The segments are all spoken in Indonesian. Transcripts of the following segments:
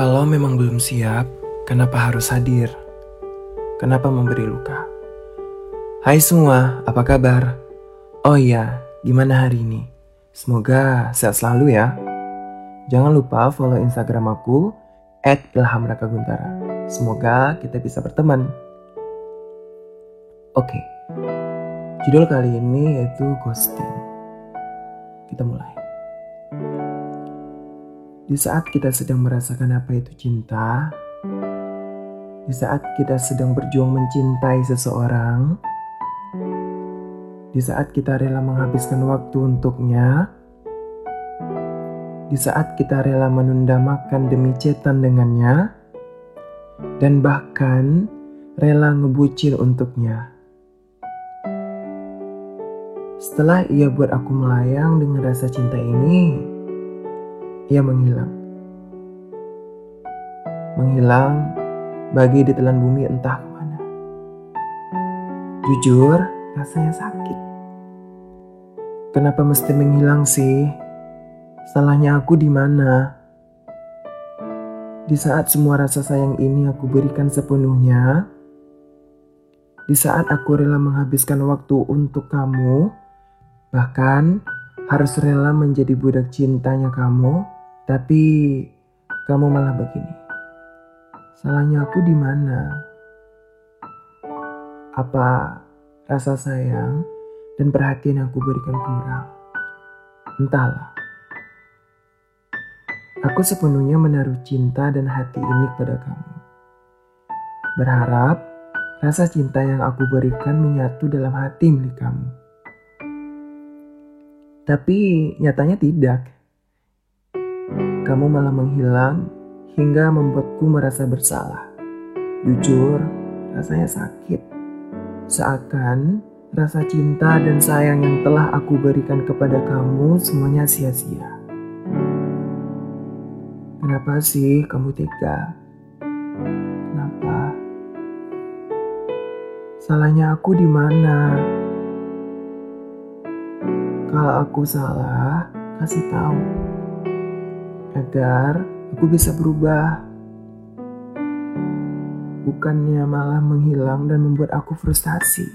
Kalau memang belum siap, kenapa harus hadir? Kenapa memberi luka? Hai semua, apa kabar? Oh iya, gimana hari ini? Semoga sehat selalu ya. Jangan lupa follow Instagram aku @ilhamrakaguntara. Semoga kita bisa berteman. Oke. Judul kali ini yaitu ghosting. Kita mulai. Di saat kita sedang merasakan apa itu cinta, di saat kita sedang berjuang mencintai seseorang, di saat kita rela menghabiskan waktu untuknya, di saat kita rela menunda makan demi cetan dengannya, dan bahkan rela ngebucin untuknya. Setelah ia buat aku melayang dengan rasa cinta ini, ia menghilang. Menghilang bagi ditelan bumi entah ke mana. Jujur, rasanya sakit. Kenapa mesti menghilang sih? Salahnya aku di mana? Di saat semua rasa sayang ini aku berikan sepenuhnya, di saat aku rela menghabiskan waktu untuk kamu, bahkan harus rela menjadi budak cintanya kamu, tapi kamu malah begini. Salahnya aku di mana? Apa rasa sayang dan perhatian yang aku berikan kurang? Entahlah. Aku sepenuhnya menaruh cinta dan hati ini kepada kamu. Berharap rasa cinta yang aku berikan menyatu dalam hati milik kamu. Tapi nyatanya tidak kamu malah menghilang hingga membuatku merasa bersalah. Jujur, rasanya sakit. Seakan rasa cinta dan sayang yang telah aku berikan kepada kamu semuanya sia-sia. Kenapa sih kamu tega? Kenapa? Salahnya aku di mana? Kalau aku salah, kasih tahu agar aku bisa berubah. Bukannya malah menghilang dan membuat aku frustasi.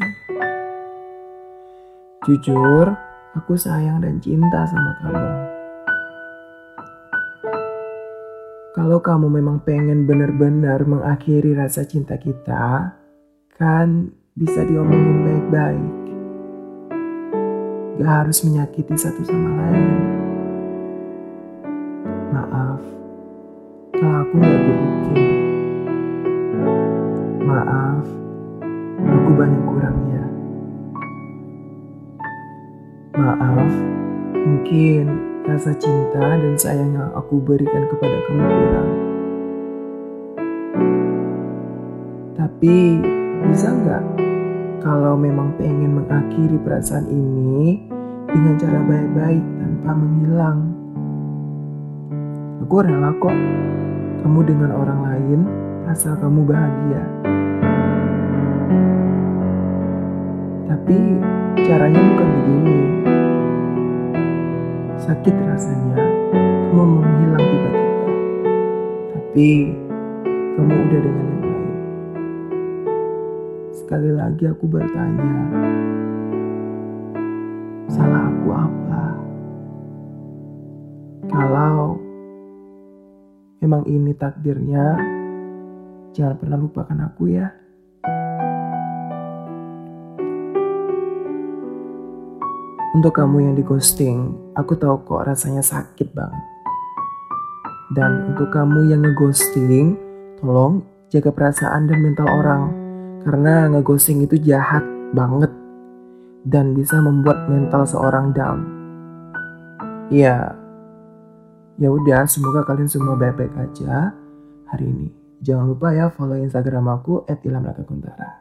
Jujur, aku sayang dan cinta sama kamu. Kalau kamu memang pengen benar-benar mengakhiri rasa cinta kita, kan bisa diomongin baik-baik. Gak harus menyakiti satu sama lain. Maaf kalau aku gak berpikir. Maaf, aku banyak kurangnya. Maaf, mungkin rasa cinta dan sayang yang aku berikan kepada kamu kurang. Tapi bisa nggak kalau memang pengen mengakhiri perasaan ini dengan cara baik-baik tanpa menghilang? Aku rela kok kamu dengan orang lain asal kamu bahagia. Tapi caranya bukan begini. Sakit rasanya kamu menghilang tiba-tiba. Tapi kamu udah dengan yang lain. Sekali lagi aku bertanya, Memang ini takdirnya. Jangan pernah lupakan aku ya. Untuk kamu yang di ghosting, aku tahu kok rasanya sakit banget. Dan untuk kamu yang ngeghosting, tolong jaga perasaan dan mental orang. Karena ngeghosting itu jahat banget dan bisa membuat mental seorang down. Iya, Ya udah, semoga kalian semua baik-baik aja hari ini. Jangan lupa ya follow Instagram aku @ilhamrakakuntara.